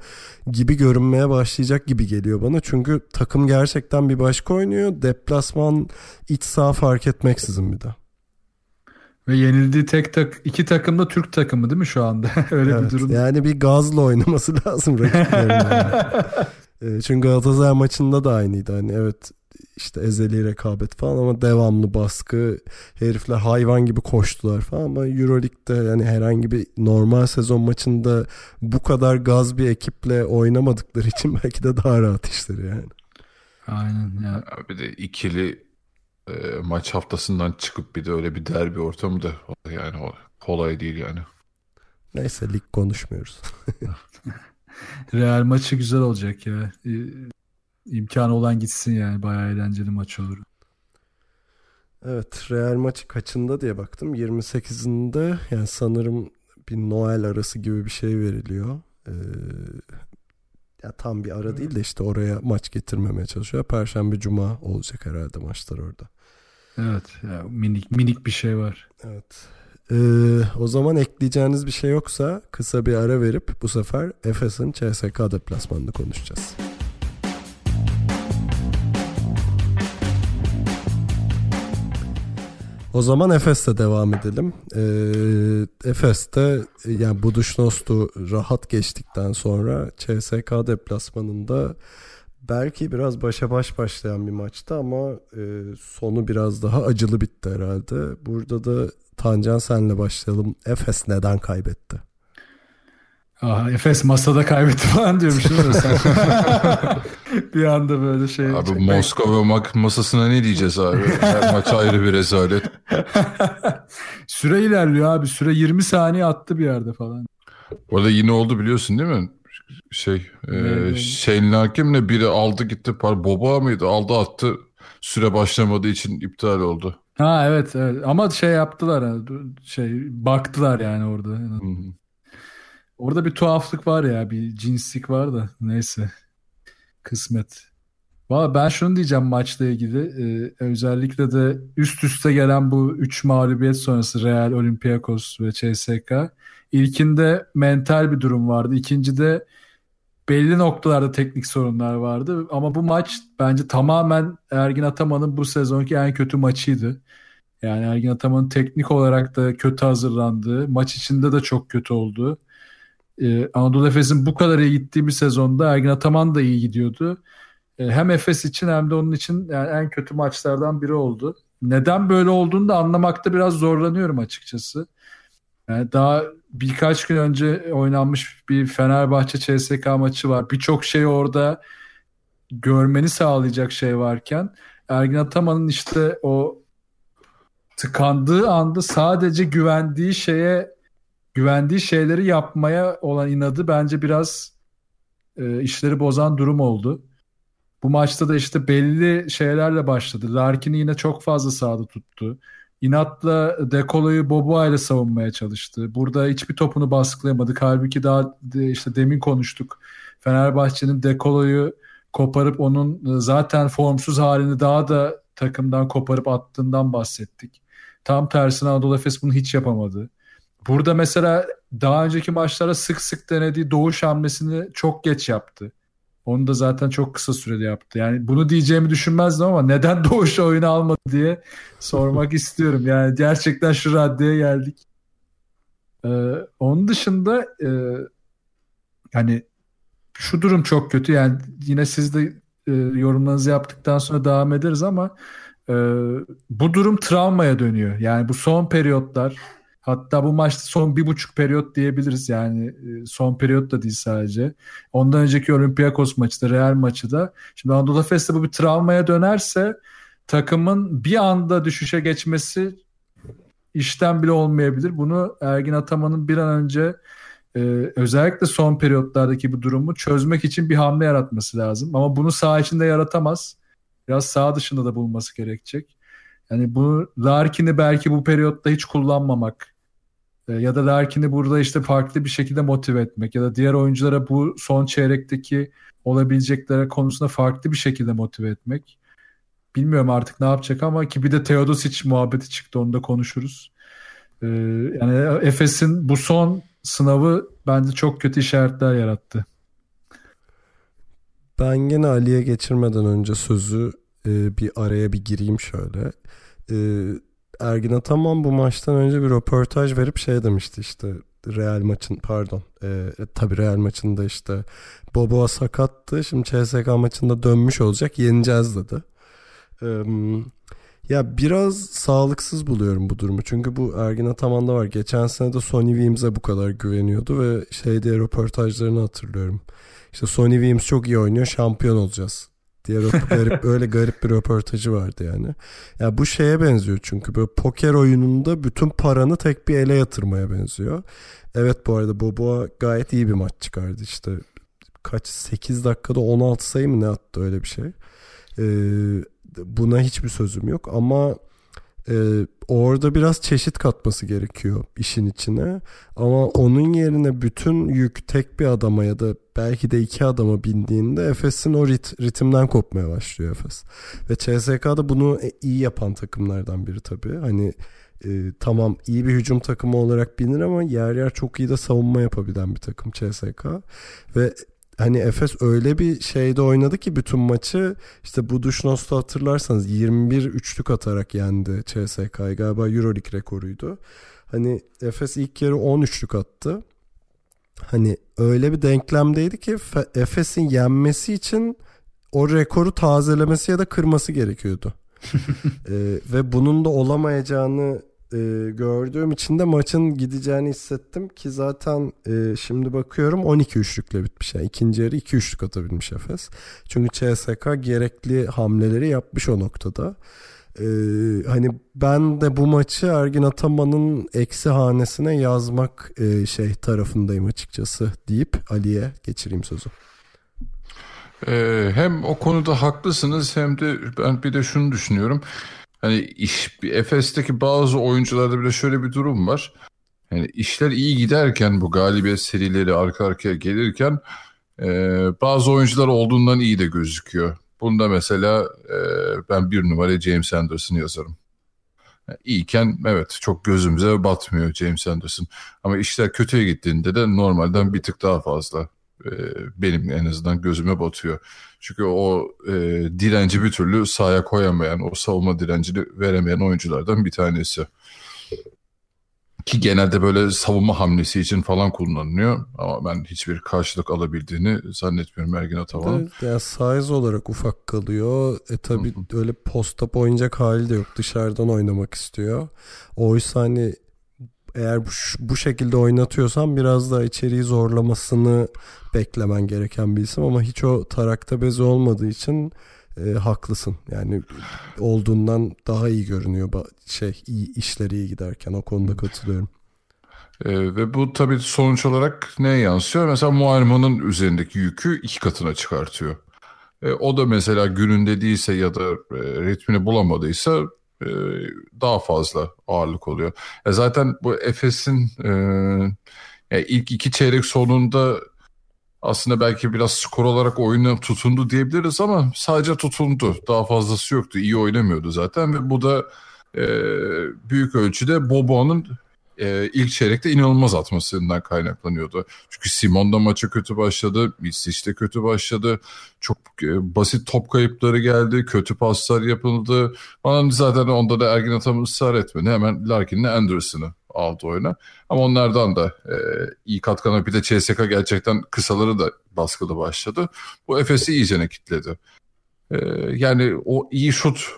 gibi görünmeye başlayacak gibi geliyor bana. Çünkü takım gerçekten bir başka oynuyor. Deplasman iç saha fark etmeksizin bir de. Ve yenildiği tek tak iki takım da Türk takımı değil mi şu anda? [LAUGHS] Öyle evet, bir durum. Yani bir gazla oynaması [LAUGHS] lazım rakiplerinin. [LAUGHS] Ee, çünkü Galatasaray maçında da aynıydı. Hani evet işte ezeli rekabet falan ama devamlı baskı herifler hayvan gibi koştular falan ama Euroleague'de yani herhangi bir normal sezon maçında bu kadar gaz bir ekiple oynamadıkları için belki de daha rahat işleri yani. Aynen ya. Bir de ikili e, maç haftasından çıkıp bir de öyle bir derbi ortamı da yani kolay değil yani. Neyse lig konuşmuyoruz. [LAUGHS] Real maçı güzel olacak ya imkanı olan gitsin yani. Bayağı eğlenceli maç olur. Evet Real maçı kaçında diye baktım. 28'inde yani sanırım bir Noel arası gibi bir şey veriliyor. Ee, ya tam bir ara değil de işte oraya maç getirmemeye çalışıyor. Perşembe cuma olacak herhalde maçlar orada. Evet ya minik minik bir şey var. Evet. Ee, o zaman ekleyeceğiniz bir şey yoksa kısa bir ara verip bu sefer Efes'in CSK deplasmanını konuşacağız. O zaman Efes'te devam edelim. Ee, Efes'te yani Buduşnos'tu rahat geçtikten sonra CSK deplasmanında belki biraz başa baş başlayan bir maçtı ama e, sonu biraz daha acılı bitti herhalde. Burada da Tancan senle başlayalım. Efes neden kaybetti? Aa, Efes masada kaybetti falan diyormuşsun sen. [LAUGHS] bir anda böyle şey. Abi çekmek... Moskova masasına ne diyeceğiz abi? Her maç ayrı bir rezalet. [LAUGHS] süre ilerliyor abi. Süre 20 saniye attı bir yerde falan. Orada yine oldu biliyorsun değil mi? Şey, e, Shane Larkin'le biri aldı gitti. Par Boba mıydı? Aldı attı. Süre başlamadığı için iptal oldu. Ha evet, evet. ama şey yaptılar şey baktılar yani orada. Hı-hı. Orada bir tuhaflık var ya bir cinslik var da neyse kısmet. Valla ben şunu diyeceğim maçla ilgili ee, özellikle de üst üste gelen bu 3 mağlubiyet sonrası Real, Olympiakos ve CSK. İlkinde mental bir durum vardı. İkincide belli noktalarda teknik sorunlar vardı. Ama bu maç bence tamamen Ergin Ataman'ın bu sezonki en kötü maçıydı. Yani Ergin Ataman'ın teknik olarak da kötü hazırlandığı, maç içinde de çok kötü olduğu ee, Anadolu Efes'in bu kadar iyi gittiği bir sezonda Ergin Ataman da iyi gidiyordu. Ee, hem Efes için hem de onun için yani en kötü maçlardan biri oldu. Neden böyle olduğunu da anlamakta biraz zorlanıyorum açıkçası. Yani daha birkaç gün önce oynanmış bir Fenerbahçe CSK maçı var. Birçok şey orada görmeni sağlayacak şey varken Ergin Ataman'ın işte o tıkandığı anda sadece güvendiği şeye güvendiği şeyleri yapmaya olan inadı bence biraz e, işleri bozan durum oldu. Bu maçta da işte belli şeylerle başladı. Larkin'i yine çok fazla sağda tuttu. İnatla Dekolo'yu Boboa ile savunmaya çalıştı. Burada hiçbir topunu baskılayamadık. Halbuki daha işte demin konuştuk. Fenerbahçe'nin Dekolo'yu koparıp onun e, zaten formsuz halini daha da takımdan koparıp attığından bahsettik. Tam tersine Anadolu Efes bunu hiç yapamadı. Burada mesela daha önceki maçlara sık sık denediği doğuş hamlesini çok geç yaptı. Onu da zaten çok kısa sürede yaptı. Yani bunu diyeceğimi düşünmezdim ama neden [LAUGHS] doğuş oyunu almadı diye sormak istiyorum. Yani gerçekten şu raddeye geldik. Ee, onun dışında e, hani şu durum çok kötü. Yani yine siz de e, yorumlarınızı yaptıktan sonra devam ederiz ama e, bu durum travmaya dönüyor. Yani bu son periyotlar Hatta bu maçta son bir buçuk periyot diyebiliriz yani e, son periyot da değil sadece. Ondan önceki Olympiakos maçı da Real maçı da. Şimdi Anadolu Efes'te bu bir travmaya dönerse takımın bir anda düşüşe geçmesi işten bile olmayabilir. Bunu Ergin Ataman'ın bir an önce e, özellikle son periyotlardaki bu durumu çözmek için bir hamle yaratması lazım. Ama bunu saha içinde yaratamaz. biraz sağ dışında da bulması gerekecek. Yani bu Larkin'i belki bu periyotta hiç kullanmamak ya da Larkin'i burada işte farklı bir şekilde motive etmek ya da diğer oyunculara bu son çeyrekteki olabileceklere konusunda farklı bir şekilde motive etmek. Bilmiyorum artık ne yapacak ama ki bir de Teodosic muhabbeti çıktı onu da konuşuruz. Ee, yani Efes'in bu son sınavı bence çok kötü işaretler yarattı. Ben gene Ali'ye geçirmeden önce sözü e, bir araya bir gireyim şöyle. E, Ergin Ataman bu maçtan önce bir röportaj verip şey demişti işte Real maçın pardon e, e, tabii Real maçında işte Boboa sakattı şimdi CSK maçında dönmüş olacak yeneceğiz dedi. E, ya biraz sağlıksız buluyorum bu durumu çünkü bu Ergin Ataman'da var geçen sene de Sony Weems'e bu kadar güveniyordu ve şey diye röportajlarını hatırlıyorum. İşte Sony Weems çok iyi oynuyor şampiyon olacağız diye garip [LAUGHS] öyle garip bir röportajı vardı yani. Ya yani bu şeye benziyor çünkü böyle poker oyununda bütün paranı tek bir ele yatırmaya benziyor. Evet bu arada Boboa gayet iyi bir maç çıkardı işte. Kaç 8 dakikada 16 sayı mı ne attı öyle bir şey. Ee, buna hiçbir sözüm yok ama ee, orada biraz çeşit katması gerekiyor işin içine. Ama onun yerine bütün yük tek bir adama ya da belki de iki adama bindiğinde Efes'in o rit, ritimden kopmaya başlıyor Efes. Ve CSK'da bunu iyi yapan takımlardan biri tabii. Hani e, tamam iyi bir hücum takımı olarak bilinir ama yer yer çok iyi de savunma yapabilen bir takım CSK. Ve hani Efes öyle bir şeyde oynadı ki bütün maçı işte bu Duşnos'ta hatırlarsanız 21 üçlük atarak yendi CSK'yı galiba Euroleague rekoruydu. Hani Efes ilk yarı 10 üçlük attı. Hani öyle bir denklemdeydi ki Efes'in yenmesi için o rekoru tazelemesi ya da kırması gerekiyordu. [LAUGHS] ee, ve bunun da olamayacağını e, gördüğüm için de maçın gideceğini hissettim ki zaten e, şimdi bakıyorum 12 üçlükle bitmiş. Yani ikinci yarı 2 üçlük atabilmiş Efes. Çünkü CSK gerekli hamleleri yapmış o noktada. Ee, hani ben de bu maçı Ergin Ataman'ın eksi hanesine yazmak e, şey tarafındayım açıkçası deyip Ali'ye geçireyim sözü. Ee, hem o konuda haklısınız hem de ben bir de şunu düşünüyorum. Hani iş Efes'teki bazı oyuncularda bile şöyle bir durum var. Yani işler iyi giderken bu galibiyet serileri arka arkaya gelirken e, bazı oyuncular olduğundan iyi de gözüküyor. Bunda mesela e, ben bir numara James Anderson yazarım. Yani iyiyken evet çok gözümüze batmıyor James Anderson. Ama işler kötüye gittiğinde de normalden bir tık daha fazla e, benim en azından gözüme batıyor. Çünkü o e, direnci bir türlü sahaya koyamayan, o savunma direncini veremeyen oyunculardan bir tanesi. Ki genelde böyle savunma hamlesi için falan kullanılıyor. Ama ben hiçbir karşılık alabildiğini zannetmiyorum Ergin Ataman'ın. Evet, yani size olarak ufak kalıyor. E tabi öyle post-up oynayacak hali de yok. Dışarıdan oynamak istiyor. Oysa hani eğer bu, bu şekilde oynatıyorsan biraz daha içeriği zorlamasını beklemen gereken bir isim ama hiç o tarakta bezi olmadığı için e, haklısın. Yani olduğundan daha iyi görünüyor şey iyi işleri iyi giderken o konuda katılıyorum. Ee, ve bu tabii sonuç olarak neye yansıyor? Mesela Muayman'ın üzerindeki yükü iki katına çıkartıyor. E, o da mesela gününde değilse ya da e, ritmini bulamadıysa e, daha fazla ağırlık oluyor. E, zaten bu Efes'in e, yani ilk iki çeyrek sonunda aslında belki biraz skor olarak oyuna tutundu diyebiliriz ama sadece tutundu. Daha fazlası yoktu. İyi oynamıyordu zaten ve bu da e, büyük ölçüde Bobo'nun e, ilk çeyrekte inanılmaz atmasından kaynaklanıyordu. Çünkü Simon da maça kötü başladı. Misic de kötü başladı. Çok e, basit top kayıpları geldi. Kötü paslar yapıldı. Falan zaten onda da Ergin Atam ısrar etmedi. Hemen Larkin'le Anderson'ı aldı oyuna. Ama onlardan da e, iyi katkana bir de CSK gerçekten kısaları da baskılı başladı. Bu Efes'i iyicene kitledi. E, yani o iyi şut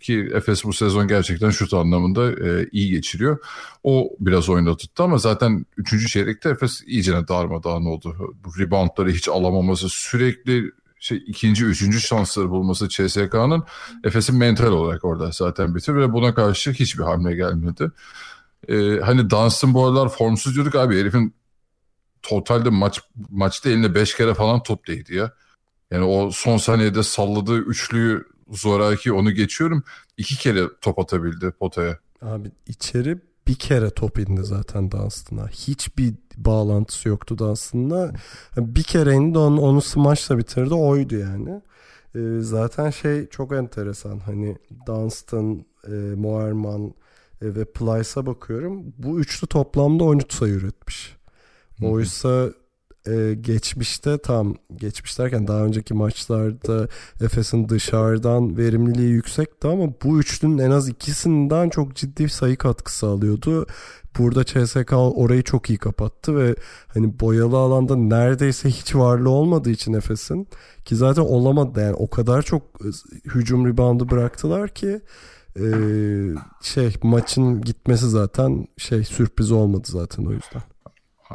ki Efes bu sezon gerçekten şut anlamında e, iyi geçiriyor. O biraz tuttu ama zaten 3. çeyrekte Efes iyicene darmadağın oldu. Bu reboundları hiç alamaması sürekli şey ikinci, üçüncü şansları bulması CSK'nın Efes'in mental olarak orada zaten bitir ve buna karşı hiçbir hamle gelmedi. Ee, hani Dunstan bu aralar formsuz diyorduk abi herifin totalde maç maçta eline 5 kere falan top değdi ya. Yani o son saniyede salladığı üçlüyü zoraki onu geçiyorum. iki kere top atabildi potaya. Abi içeri bir kere top indi zaten Dunstan'a. Hiçbir bağlantısı yoktu Dunstan'la. Bir kere indi onu, onu smashla bitirdi oydu yani. Ee, zaten şey çok enteresan. Hani Dunstan, e, Moerman e, ve Plyce'a bakıyorum. Bu üçlü toplamda 13 sayı üretmiş. Oysa e, geçmişte tam geçmiş derken daha önceki maçlarda Efes'in dışarıdan verimliliği yüksekti ama bu üçlünün en az ikisinden çok ciddi sayı katkısı alıyordu. Burada CSK orayı çok iyi kapattı ve hani boyalı alanda neredeyse hiç varlığı olmadığı için Efes'in ki zaten olamadı yani o kadar çok hücum reboundu bıraktılar ki e, şey maçın gitmesi zaten şey sürpriz olmadı zaten o yüzden.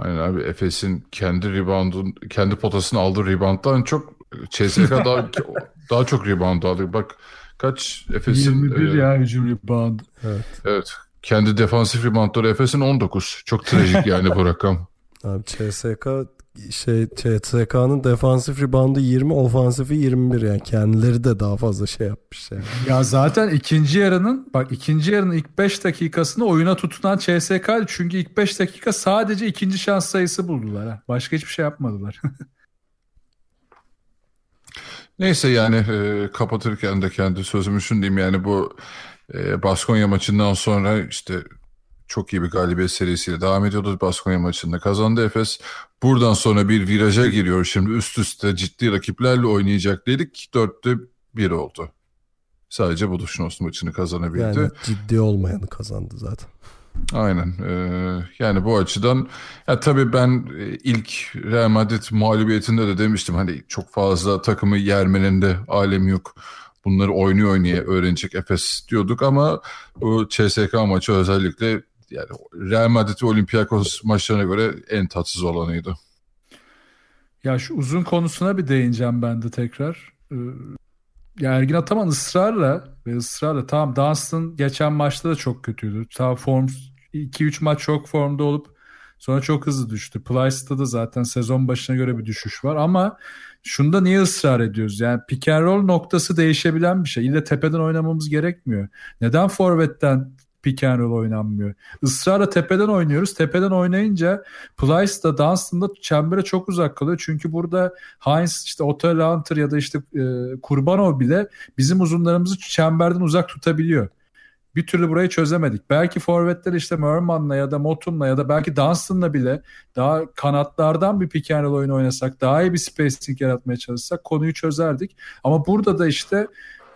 Aynen abi Efes'in kendi reboundun kendi potasını aldığı rebounddan çok CSK daha [LAUGHS] daha çok rebound aldı. Bak kaç Efes'in 21 e, ya hücum rebound. Evet. Evet. Kendi defansif reboundları Efes'in 19. Çok trajik yani bu rakam. Abi CSK şey CSK'nın defansif reboundu 20, ofansifi 21 yani kendileri de daha fazla şey yapmış yani. Ya zaten ikinci yarının bak ikinci yarının ilk 5 dakikasını oyuna tutunan CSK çünkü ilk 5 dakika sadece ikinci şans sayısı buldular. Ha. Başka hiçbir şey yapmadılar. [LAUGHS] Neyse yani e, kapatırken de kendi sözümü şunu yani bu e, Baskonya maçından sonra işte çok iyi bir galibiyet serisiyle devam ediyordu Baskonya maçında. Kazandı Efes. Buradan sonra bir viraja giriyor. Şimdi üst üste ciddi rakiplerle oynayacak dedik. Dörtte bir oldu. Sadece bu Duşnos maçını kazanabildi. Yani ciddi olmayanı kazandı zaten. Aynen. Ee, yani bu açıdan ya tabii ben e, ilk Real Madrid mağlubiyetinde de demiştim hani çok fazla takımı yermenin de alemi yok. Bunları oynuyor oynaya öğrenecek Efes diyorduk ama bu CSK maçı özellikle yani Real Madrid Olympiakos maçlarına göre en tatsız olanıydı. Ya şu uzun konusuna bir değineceğim ben de tekrar. Ee, ya Ergin Ataman ısrarla ve ısrarla tamam Dunstan geçen maçta da çok kötüydü. Tamam form 2-3 maç çok formda olup sonra çok hızlı düştü. Plyce'da da zaten sezon başına göre bir düşüş var ama şunda niye ısrar ediyoruz? Yani pick and roll noktası değişebilen bir şey. İlle tepeden oynamamız gerekmiyor. Neden forvetten pick and roll oynanmıyor. Israrla tepeden oynuyoruz. Tepeden oynayınca Plyce da Dunstan'da çembere çok uzak kalıyor. Çünkü burada Heinz işte Otto Lanter ya da işte e, Kurbanov bile bizim uzunlarımızı çemberden uzak tutabiliyor. Bir türlü burayı çözemedik. Belki forvetler işte Merman'la ya da Motum'la ya da belki Dunstan'la bile daha kanatlardan bir pick and roll oyunu oynasak, daha iyi bir spacing yaratmaya çalışsak konuyu çözerdik. Ama burada da işte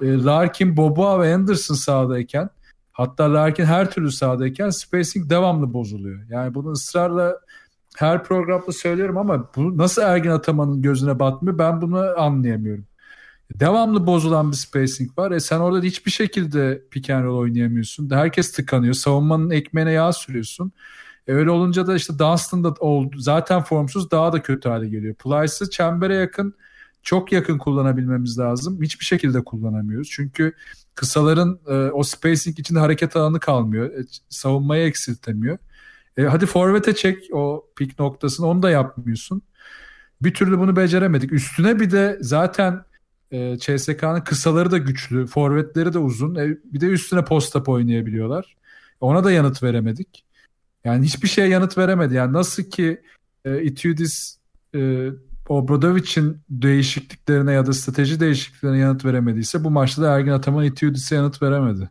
e, Larkin, Boboa ve Anderson sahadayken Hatta Larkin her türlü sahadayken spacing devamlı bozuluyor. Yani bunu ısrarla her programda söylüyorum ama bu nasıl Ergin Ataman'ın gözüne batmıyor ben bunu anlayamıyorum. Devamlı bozulan bir spacing var. E sen orada hiçbir şekilde pick and roll oynayamıyorsun. Herkes tıkanıyor. Savunmanın ekmeğine yağ sürüyorsun. E öyle olunca da işte Dunstan da oldu. Zaten formsuz daha da kötü hale geliyor. Plyce'ı çembere yakın çok yakın kullanabilmemiz lazım. Hiçbir şekilde kullanamıyoruz. Çünkü kısaların e, o spacing içinde hareket alanı kalmıyor. E, savunmayı eksiltemiyor. E, hadi forvete çek o pik noktasını onu da yapmıyorsun. Bir türlü bunu beceremedik. Üstüne bir de zaten e, CSK'nın kısaları da güçlü, forvetleri de uzun. E, bir de üstüne post-up oynayabiliyorlar. Ona da yanıt veremedik. Yani hiçbir şeye yanıt veremedi. Yani nasıl ki e, Itudis e, Obradovic'in değişikliklerine ya da strateji değişikliklerine yanıt veremediyse bu maçta da Ergin Ataman Itiudis'e yanıt veremedi.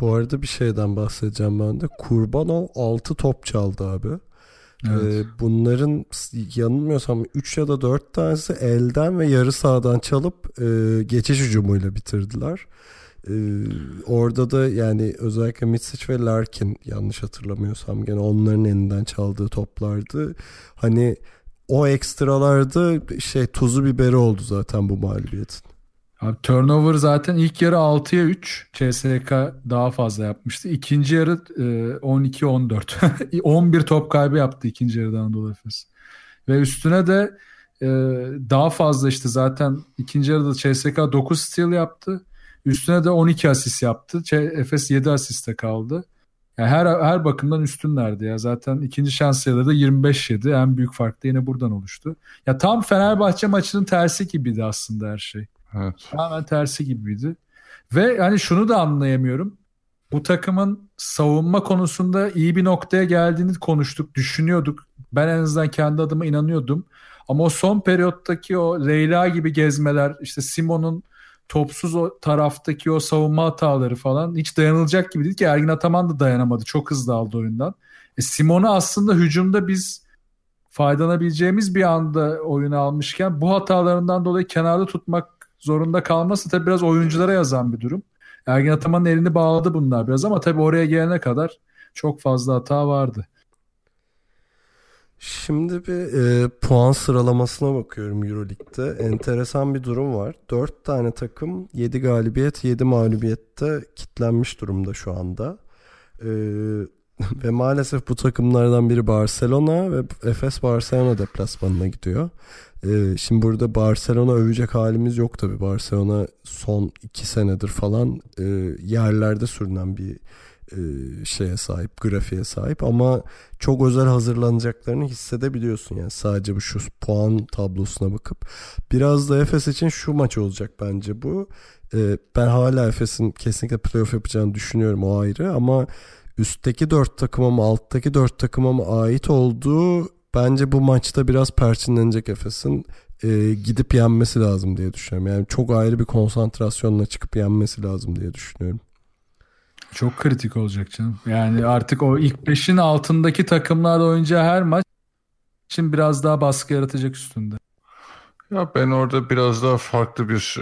Bu arada bir şeyden bahsedeceğim ben de. Kurbanov 6 top çaldı abi. Evet. Ee, bunların yanılmıyorsam 3 ya da 4 tanesi elden ve yarı sahadan çalıp e, geçiş hücumuyla bitirdiler. Ee, orada da yani özellikle Mitsic ve Larkin yanlış hatırlamıyorsam gene onların elinden çaldığı toplardı. Hani o ekstralarda şey tuzu biberi oldu zaten bu mağlubiyetin. Abi turnover zaten ilk yarı 6'ya 3. CSK daha fazla yapmıştı. İkinci yarı 12-14. 11 [LAUGHS] top kaybı yaptı ikinci yarıdan Anadolu Efes. Ve üstüne de e, daha fazla işte zaten ikinci yarıda CSK 9 steal yaptı. Üstüne de 12 asist yaptı. Efes 7 asiste kaldı. Yani her her bakımdan üstünlerdi ya. Zaten ikinci şans sayıları da 25 En büyük fark da yine buradan oluştu. Ya tam Fenerbahçe maçının tersi gibiydi aslında her şey. Evet. Tamamen tersi gibiydi. Ve yani şunu da anlayamıyorum. Bu takımın savunma konusunda iyi bir noktaya geldiğini konuştuk, düşünüyorduk. Ben en azından kendi adıma inanıyordum. Ama o son periyottaki o Leyla gibi gezmeler, işte Simon'un topsuz o taraftaki o savunma hataları falan hiç dayanılacak gibi değil ki Ergin Ataman da dayanamadı. Çok hızlı aldı oyundan. E Simon'u aslında hücumda biz faydalanabileceğimiz bir anda oyunu almışken bu hatalarından dolayı kenarda tutmak zorunda kalması tabii biraz oyunculara yazan bir durum. Ergin Ataman'ın elini bağladı bunlar biraz ama tabii oraya gelene kadar çok fazla hata vardı. Şimdi bir e, puan sıralamasına bakıyorum Euroleague'de. Enteresan bir durum var. 4 tane takım 7 galibiyet 7 mağlubiyette kitlenmiş durumda şu anda. E, [LAUGHS] ve maalesef bu takımlardan biri Barcelona ve Efes Barcelona deplasmanına gidiyor. E, şimdi burada Barcelona övecek halimiz yok tabi. Barcelona son 2 senedir falan e, yerlerde sürünen bir şeye sahip, grafiğe sahip ama çok özel hazırlanacaklarını hissedebiliyorsun yani sadece bu şu puan tablosuna bakıp biraz da Efes için şu maç olacak bence bu. E, ben hala Efes'in kesinlikle playoff yapacağını düşünüyorum o ayrı ama üstteki dört takıma mı alttaki dört takıma mı ait olduğu bence bu maçta biraz perçinlenecek Efes'in e, gidip yenmesi lazım diye düşünüyorum. Yani çok ayrı bir konsantrasyonla çıkıp yenmesi lazım diye düşünüyorum. Çok kritik olacak canım. Yani artık o ilk beşin altındaki takımlarla oynayacağı her maç için biraz daha baskı yaratacak üstünde. Ya ben orada biraz daha farklı bir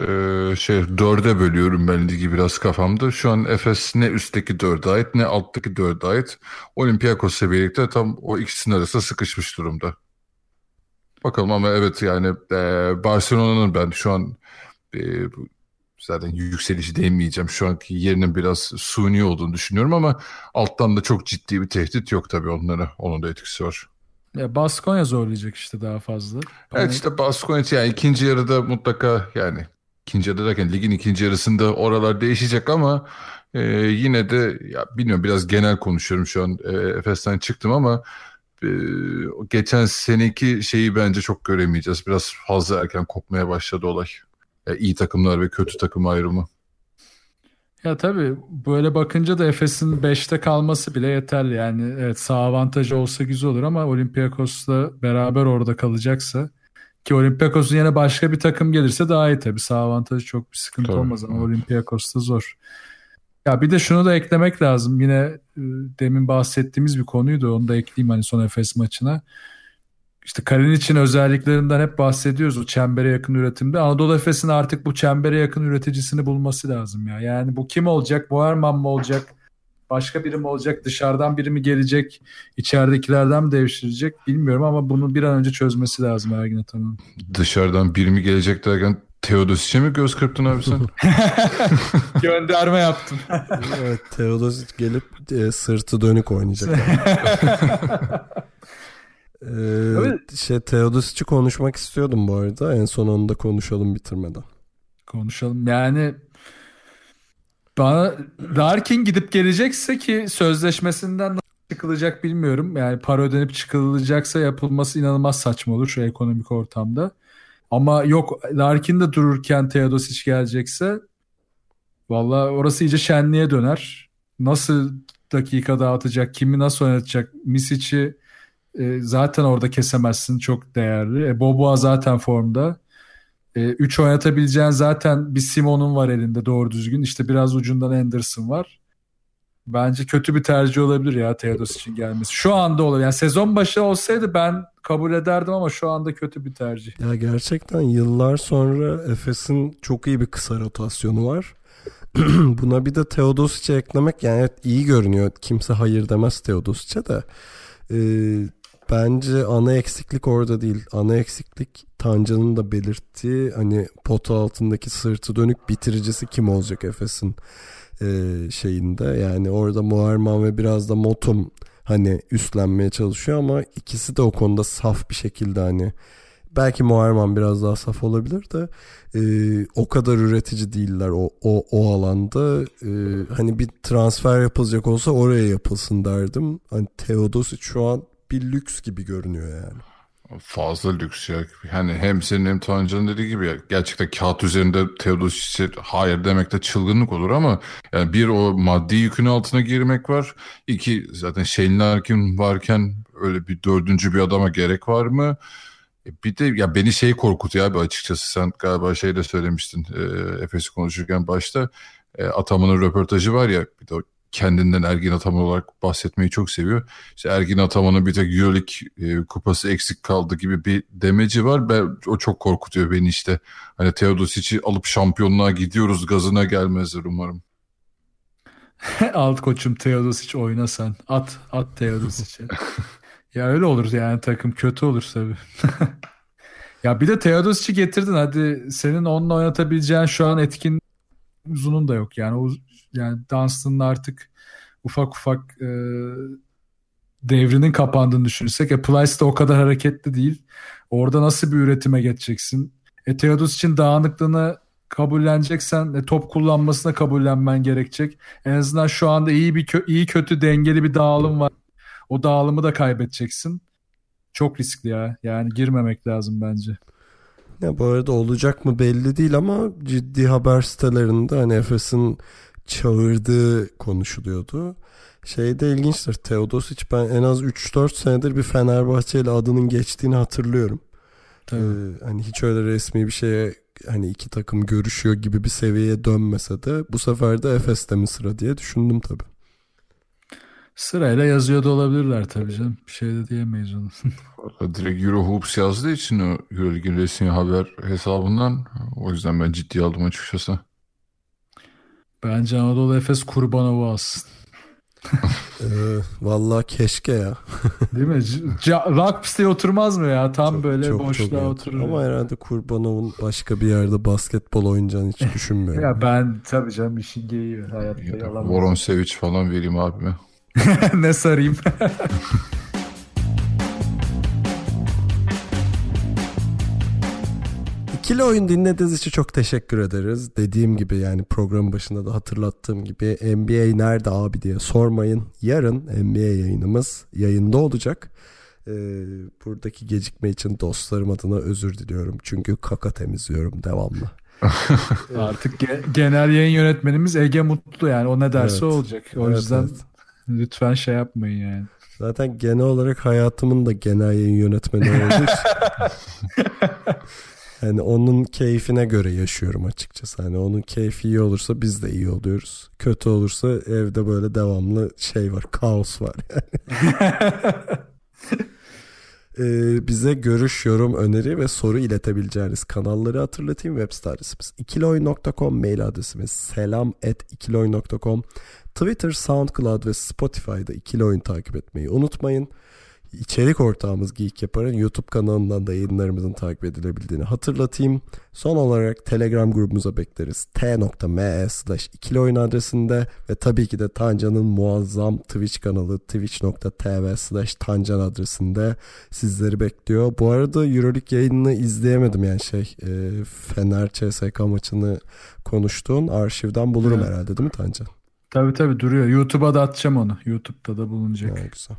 e, şey dörde bölüyorum ben ligi biraz kafamda. Şu an Efes ne üstteki dörde ait ne alttaki dörde ait. Olympiakos'la birlikte tam o ikisinin arasında sıkışmış durumda. Bakalım ama evet yani e, Barcelona'nın ben şu an e, zaten yükselişi değinmeyeceğim. Şu anki yerinin biraz suni olduğunu düşünüyorum ama alttan da çok ciddi bir tehdit yok tabii onlara. Onun da etkisi var. Ya Baskonya zorlayacak işte daha fazla. Evet işte Baskonya yani ikinci yarıda mutlaka yani ikinci yarıda derken ligin ikinci yarısında oralar değişecek ama e, yine de ya bilmiyorum biraz genel konuşuyorum şu an e, Efes'ten çıktım ama e, geçen seneki şeyi bence çok göremeyeceğiz. Biraz fazla erken kopmaya başladı olay. Yani iyi takımlar ve kötü takım ayrımı. Ya tabii böyle bakınca da Efes'in 5'te kalması bile yeterli. Yani evet sağ avantajı olsa güzel olur ama Olympiakos'la beraber orada kalacaksa ki Olympiakos'un yine başka bir takım gelirse daha iyi tabii. Sağ avantajı çok bir sıkıntı Tabii, olmaz ama evet. Olympiakos'ta zor. Ya bir de şunu da eklemek lazım. Yine e, demin bahsettiğimiz bir konuydu. Onu da ekleyeyim hani son Efes maçına. İşte Kalinic'in özelliklerinden hep bahsediyoruz o çembere yakın üretimde. Anadolu Efes'in artık bu çembere yakın üreticisini bulması lazım ya. Yani bu kim olacak? Boerman mı olacak? Başka biri mi olacak? Dışarıdan biri mi gelecek? İçeridekilerden mi devşirecek? Bilmiyorum ama bunu bir an önce çözmesi lazım Ergin Ataman'ın. Dışarıdan biri mi gelecek derken Teodosic'e mi göz kırptın abi sen? [LAUGHS] Gönderme yaptım. evet Teodosic gelip e, sırtı dönük oynayacak. [LAUGHS] Ee, Evet. şey Teodosic'i konuşmak istiyordum bu arada. En son onu da konuşalım bitirmeden. Konuşalım. Yani bana Larkin gidip gelecekse ki sözleşmesinden nasıl çıkılacak bilmiyorum. Yani para ödenip çıkılacaksa yapılması inanılmaz saçma olur şu ekonomik ortamda. Ama yok Larkin de dururken Teodosic gelecekse valla orası iyice şenliğe döner. Nasıl dakika dağıtacak, kimi nasıl oynatacak, Misic'i e, zaten orada kesemezsin çok değerli. E, Boboa zaten formda. 3 oynatabileceğin zaten bir Simon'un var elinde doğru düzgün. İşte biraz ucundan Anderson var. Bence kötü bir tercih olabilir ya Teodosic'in gelmesi. Şu anda olur. Yani sezon başı olsaydı ben kabul ederdim ama şu anda kötü bir tercih. Ya gerçekten yıllar sonra Efes'in çok iyi bir kısa rotasyonu var. [CLEARS THROAT] Buna bir de Teodosic'e eklemek yani evet iyi görünüyor. Kimse hayır demez Teodosic'e de. Ee, bence ana eksiklik orada değil. Ana eksiklik Tancan'ın da belirttiği hani pota altındaki sırtı dönük bitiricisi kim olacak Efes'in e, şeyinde. Yani orada Muharman ve biraz da Motum hani üstlenmeye çalışıyor ama ikisi de o konuda saf bir şekilde hani belki Muharman biraz daha saf olabilir de e, o kadar üretici değiller o o, o alanda E, hani bir transfer yapılacak olsa oraya yapılsın derdim hani Teodosic şu an bir lüks gibi görünüyor yani. Fazla lüks ya. Yani hem senin hem Tancan'ın dediği gibi gerçekten kağıt üzerinde Teodosic'e hayır demek de çılgınlık olur ama yani bir o maddi yükün altına girmek var. İki zaten Shane Larkin varken öyle bir dördüncü bir adama gerek var mı? E, bir de ya beni şey korkutuyor abi açıkçası sen galiba şey de söylemiştin e, Efes'i konuşurken başta e, Ataman'ın röportajı var ya bir de kendinden Ergin Ataman olarak bahsetmeyi çok seviyor. İşte Ergin Ataman'ın bir tek Euroleague e, kupası eksik kaldı gibi bir demeci var. Ben, o çok korkutuyor beni işte. Hani Teodosic'i alıp şampiyonluğa gidiyoruz gazına gelmezler umarım. [LAUGHS] Alt koçum Teodosic oyna sen. At, at Teodosic'e. [LAUGHS] ya öyle olur yani takım kötü olur tabii. [LAUGHS] ya bir de Teodosic'i getirdin hadi senin onunla oynatabileceğin şu an etkin uzunun da yok. Yani o yani Dunstan'ın artık ufak ufak e, devrinin kapandığını düşünürsek e, Plyce de o kadar hareketli değil. Orada nasıl bir üretime geçeceksin? E, Teodos için dağınıklığını kabulleneceksen e, top kullanmasına kabullenmen gerekecek. En azından şu anda iyi bir kö- iyi kötü dengeli bir dağılım var. O dağılımı da kaybedeceksin. Çok riskli ya. Yani girmemek lazım bence. Ya bu arada olacak mı belli değil ama ciddi haber sitelerinde hani Efes'in çağırdığı konuşuluyordu. Şey de ilginçtir. Teodosic ben en az 3-4 senedir bir Fenerbahçe ile adının geçtiğini hatırlıyorum. Ee, hani hiç öyle resmi bir şeye hani iki takım görüşüyor gibi bir seviyeye dönmese de bu sefer de Efes'te mi sıra diye düşündüm tabii. Sırayla yazıyor da olabilirler tabii canım. Bir şey de diyemeyiz onu. [LAUGHS] Direkt Eurohoops yazdığı için o Euroleague'in resmi haber hesabından o yüzden ben ciddiye aldım açıkçası. Bence Anadolu Efes Kurbanova alsın. [LAUGHS] ee, vallahi keşke ya. [LAUGHS] Değil mi? C- rock piste oturmaz mı ya? Tam çok, böyle çok, boşluğa çok oturur. Ama herhalde Kurbanov'un başka bir yerde basketbol oynayacağını hiç düşünmüyorum. ya ben tabii canım işin geyiği hayatta yalan. Voronsevic falan vereyim abime. [LAUGHS] ne sarayım? İkili oyun dinlediğiniz için çok teşekkür ederiz. Dediğim gibi yani programın başında da hatırlattığım gibi NBA nerede abi diye sormayın. Yarın NBA yayınımız yayında olacak. Ee, buradaki gecikme için dostlarım adına özür diliyorum. Çünkü kaka temizliyorum devamlı. [LAUGHS] Artık ge- genel yayın yönetmenimiz Ege Mutlu yani o ne derse Evet. olacak. O Evet, yüzden evet. Lütfen şey yapmayın yani. Zaten genel olarak hayatımın da genel yayın yönetmeni için. [LAUGHS] Yani onun keyfine göre yaşıyorum açıkçası. Hani onun keyfi iyi olursa biz de iyi oluyoruz. Kötü olursa evde böyle devamlı şey var, kaos var [LAUGHS] Ee, bize görüş, yorum, öneri ve soru iletebileceğiniz kanalları hatırlatayım. Web site adresimiz ikiloyun.com, mail adresimiz selam at ikiloyun.com. Twitter, SoundCloud ve Spotify'da ikili oyun takip etmeyi unutmayın. İçerik ortağımız Geek Yapar'ın YouTube kanalından da yayınlarımızın takip edilebildiğini hatırlatayım. Son olarak Telegram grubumuza bekleriz. t.me slash ikili oyun adresinde ve tabii ki de Tancan'ın muazzam Twitch kanalı twitch.tv slash Tancan adresinde sizleri bekliyor. Bu arada Euroleague yayınını izleyemedim yani şey e, Fener CSK maçını konuştuğun arşivden bulurum Evet. herhalde değil mi Tancan? Tabii tabii duruyor. YouTube'a da atacağım onu. YouTube'da da bulunacak. Ha, güzel.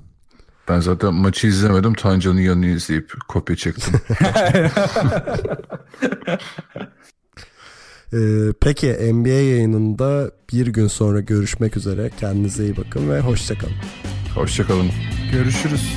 Ben zaten maçı izlemedim. Tancan'ın yanını izleyip kopya çektim. [LAUGHS] Ee, peki NBA yayınında bir gün sonra görüşmek üzere. Kendinize iyi bakın ve hoşçakalın. Hoşçakalın. Görüşürüz.